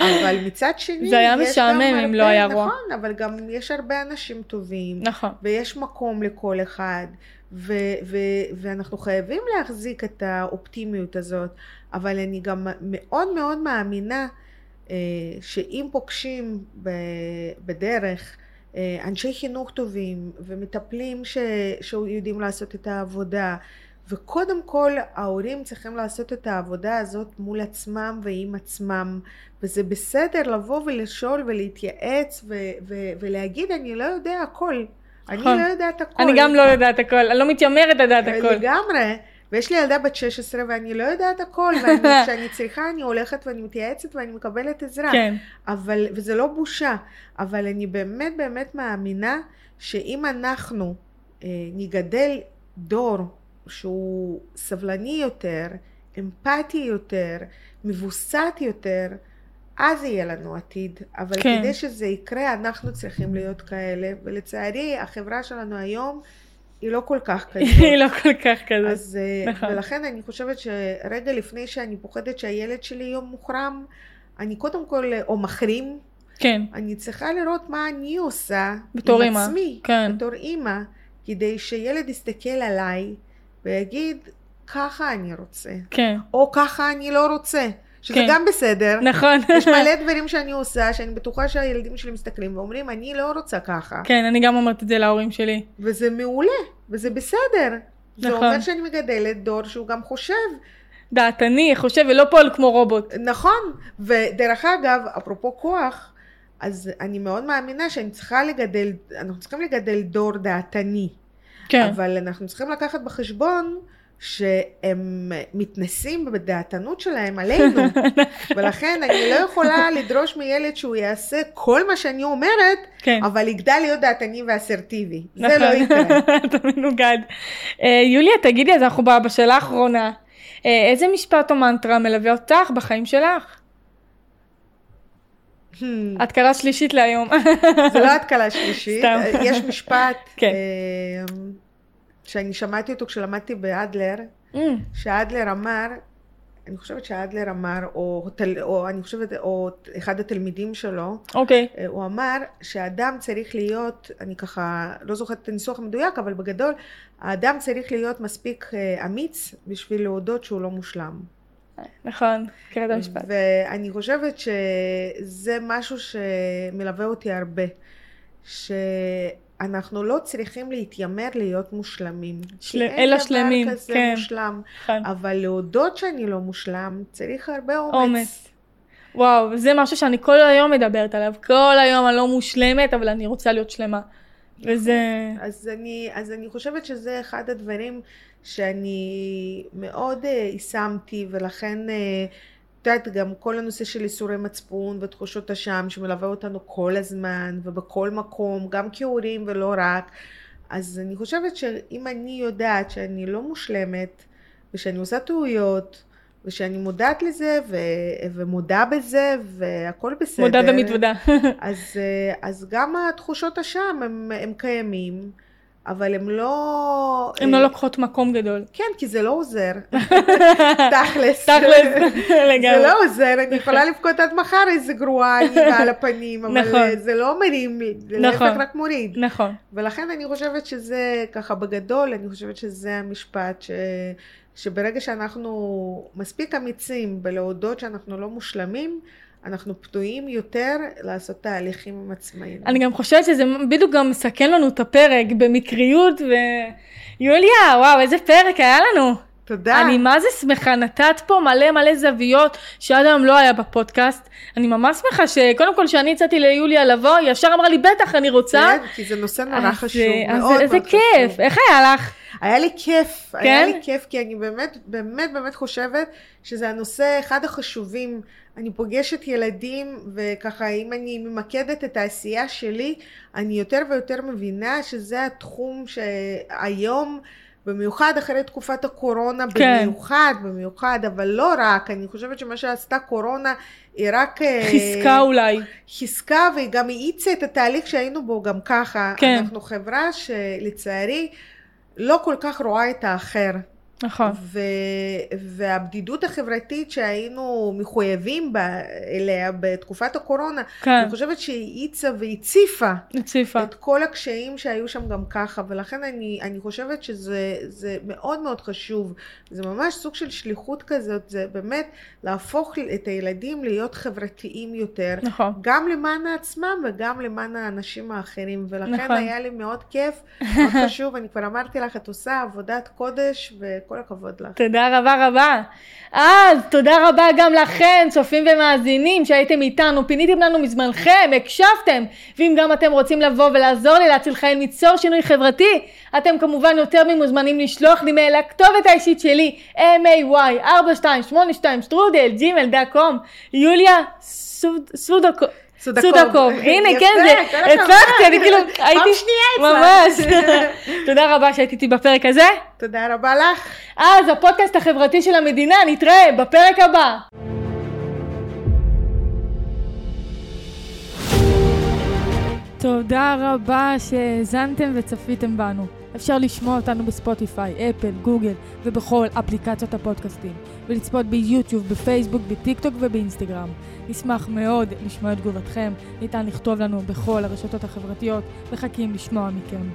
אבל מצד שני, זה היה משעמם אם לא היה רוע. נכון, אבל גם יש הרבה אנשים טובים. נכון. ויש מקום לכל אחד, ו- ו- ואנחנו חייבים להחזיק את האופטימיות הזאת, אבל אני גם מאוד מאוד מאמינה אה, שאם פוגשים ב- בדרך אה, אנשי חינוך טובים ומטפלים ש- שיודעים לעשות את העבודה, וקודם כל ההורים צריכים לעשות את העבודה הזאת מול עצמם ועם עצמם, וזה בסדר לבוא ולשאול ולהתייעץ ו- ו- ולהגיד אני לא יודע הכל. אני נכון. לא יודעת הכל. אני גם לא יודעת הכל, אני לא מתיימרת לדעת הכל. לגמרי. ויש לי ילדה בת 16 ואני לא יודעת הכל, וכשאני צריכה אני הולכת ואני מתייעצת ואני מקבלת עזרה. כן. אבל, וזה לא בושה, אבל אני באמת באמת מאמינה שאם אנחנו אה, נגדל דור שהוא סבלני יותר, אמפתי יותר, מבוסת יותר, אז יהיה לנו עתיד. אבל כן. כדי שזה יקרה, אנחנו צריכים להיות כאלה, ולצערי החברה שלנו היום היא לא כל כך כזאת. היא לא כל כך כזאת. אז, אה, נכון. ולכן אני חושבת שרגע לפני שאני פוחדת שהילד שלי יום מוחרם, אני קודם כל, או מחרים, כן. אני צריכה לראות מה אני עושה בתור עם אימא, עצמי, כן. בתור אימא, כדי שילד יסתכל עליי ויגיד, ככה אני רוצה, כן. או ככה אני לא רוצה, שזה כן. גם בסדר. נכון. יש מלא דברים שאני עושה, שאני בטוחה שהילדים שלי מסתכלים ואומרים, אני לא רוצה ככה. כן, אני גם אומרת את זה להורים שלי. וזה מעולה, וזה בסדר. זה נכון. אומר שאני מגדלת דור שהוא גם חושב דעתני, חושב, ולא פועל כמו רובוט. נכון, ודרך אגב, אפרופו כוח, אז אני מאוד מאמינה שאני צריכה לגדל, אנחנו צריכים לגדל דור דעתני, כן. אבל אנחנו צריכים לקחת בחשבון שהם מתנסים בדעתנות שלהם עלינו, ולכן אני לא יכולה לדרוש מילד שהוא יעשה כל מה שאני אומרת, כן. אבל יגדל להיות דעתני ואסרטיבי. זה נכון. לא יקרה. אתה מנוגד. אה, יוליה, תגידי, אז אנחנו בשאלה האחרונה. אה, איזה משפט או מנטרה מלווה אותך בחיים שלך? Hmm. התקלה שלישית להיום. זה לא התקלה שלישית, סתם. יש משפט כן. אה, שאני שמעתי אותו כשלמדתי באדלר, Mm, שאדלר אמר, אני חושבת שאדלר אמר, או, או אני חושבת, או אחד התלמידים שלו, אוקיי. אה, הוא אמר שאדם צריך להיות, אני ככה לא זוכרת את הניסוח המדויק, אבל בגדול, האדם צריך להיות מספיק אה, אמיץ בשביל להודות שהוא לא מושלם. נכון, קראת המשפט. ואני חושבת שזה משהו שמלווה אותי הרבה, שאנחנו לא צריכים להתיימר להיות מושלמים. של- כי אין אלא דבר שלמים, כזה כן. מושלם, נכון. אבל להודות שאני לא מושלם, צריך הרבה אומץ. אומץ. וואו, זה משהו שאני כל היום מדברת עליו. כל היום אני לא מושלמת, אבל אני רוצה להיות שלמה. וזה... אז אני, אז אני חושבת שזה אחד הדברים שאני מאוד אה, יישמתי, ולכן, אה, את יודעת, גם כל הנושא של איסורי מצפון ותחושות אשם שמלווה אותנו כל הזמן ובכל מקום, גם כהורים ולא רק. אז אני חושבת שאם אני יודעת שאני לא מושלמת, ושאני עושה טעויות, ושאני מודעת לזה, ו- ומודה בזה, והכל בסדר. מודה ומתוודה. אז, אה, אז גם התחושות אשם הם, הם קיימים, אבל הם לא... הן לא אה, לוקחות מקום גדול. כן, כי זה לא עוזר. תכלס. תכלס, זה לגמרי. לא עוזר, אני יכולה לבכות עד מחר איזה גרועה אני על הפנים, אבל נכון. אה, זה לא מרים, זה להפך נכון. רק מוריד. נכון. ולכן אני חושבת שזה ככה בגדול, אני חושבת שזה המשפט ש... שברגע שאנחנו מספיק אמיצים בלהודות שאנחנו לא מושלמים, אנחנו פתויים יותר לעשות תהליכים עם עצמנו. אני גם חושבת שזה בדיוק גם מסכן לנו את הפרק במקריות ו... יוליה, וואו, איזה פרק היה לנו. תודה. אני מה זה שמחה, נתת פה מלא מלא זוויות שעד היום לא היה בפודקאסט. אני ממש שמחה שקודם כל כשאני הצעתי ליוליה לבוא, היא ישר אמרה לי בטח אני רוצה. כן, כי זה נושא נורא אז, חשוב, אז מאוד איזה מאוד כיף, חשוב. איך היה לך? היה לי כיף, כן? היה לי כיף, כי אני באמת, באמת, באמת חושבת שזה הנושא אחד החשובים. אני פוגשת ילדים, וככה, אם אני ממקדת את העשייה שלי, אני יותר ויותר מבינה שזה התחום שהיום, במיוחד אחרי תקופת הקורונה, כן. במיוחד, במיוחד, אבל לא רק, אני חושבת שמה שעשתה קורונה, היא רק... אה, חיזקה אולי. חיזקה והיא גם האיצה את התהליך שהיינו בו גם ככה. כן. אנחנו חברה שלצערי לא כל כך רואה את האחר. נכון. ו... והבדידות החברתית שהיינו מחויבים בה, אליה בתקופת הקורונה, כן, אני חושבת שהיא האיצה והציפה הציפה. את כל הקשיים שהיו שם גם ככה, ולכן אני, אני חושבת שזה זה מאוד מאוד חשוב. זה ממש סוג של שליחות כזאת, זה באמת להפוך את הילדים להיות חברתיים יותר. נכון. גם למען עצמם וגם למען האנשים האחרים, ולכן נכון. היה לי מאוד כיף, מאוד חשוב, אני כבר אמרתי לך, את עושה עבודת קודש, וכל הכבוד לך. תודה רבה רבה. אז תודה רבה גם לכם, צופים ומאזינים שהייתם איתנו, פיניתם לנו מזמנכם, הקשבתם, ואם גם אתם רוצים לבוא ולעזור לי להציל חיים, ליצור שינוי חברתי, אתם כמובן יותר ממוזמנים לשלוח לי מייל לכתובת האישית שלי, may4282 שטרודל, קום, יוליה סוד- סודוקו. סודקוב. סודקוב, הנה כן, זה. הצלחתי, אני כאילו, הייתי, שנייה ממש, הצלחת. תודה רבה שהייתי איתי בפרק הזה. תודה רבה לך. אז הפודקאסט החברתי של המדינה, נתראה בפרק הבא. תודה רבה שהאזנתם וצפיתם בנו. אפשר לשמוע אותנו בספוטיפיי, אפל, גוגל ובכל אפליקציות הפודקאסטים, ולצפות ביוטיוב, בפייסבוק, בטיקטוק ובאינסטגרם. נשמח מאוד לשמוע את תגובתכם, ניתן לכתוב לנו בכל הרשתות החברתיות, מחכים לשמוע מכם.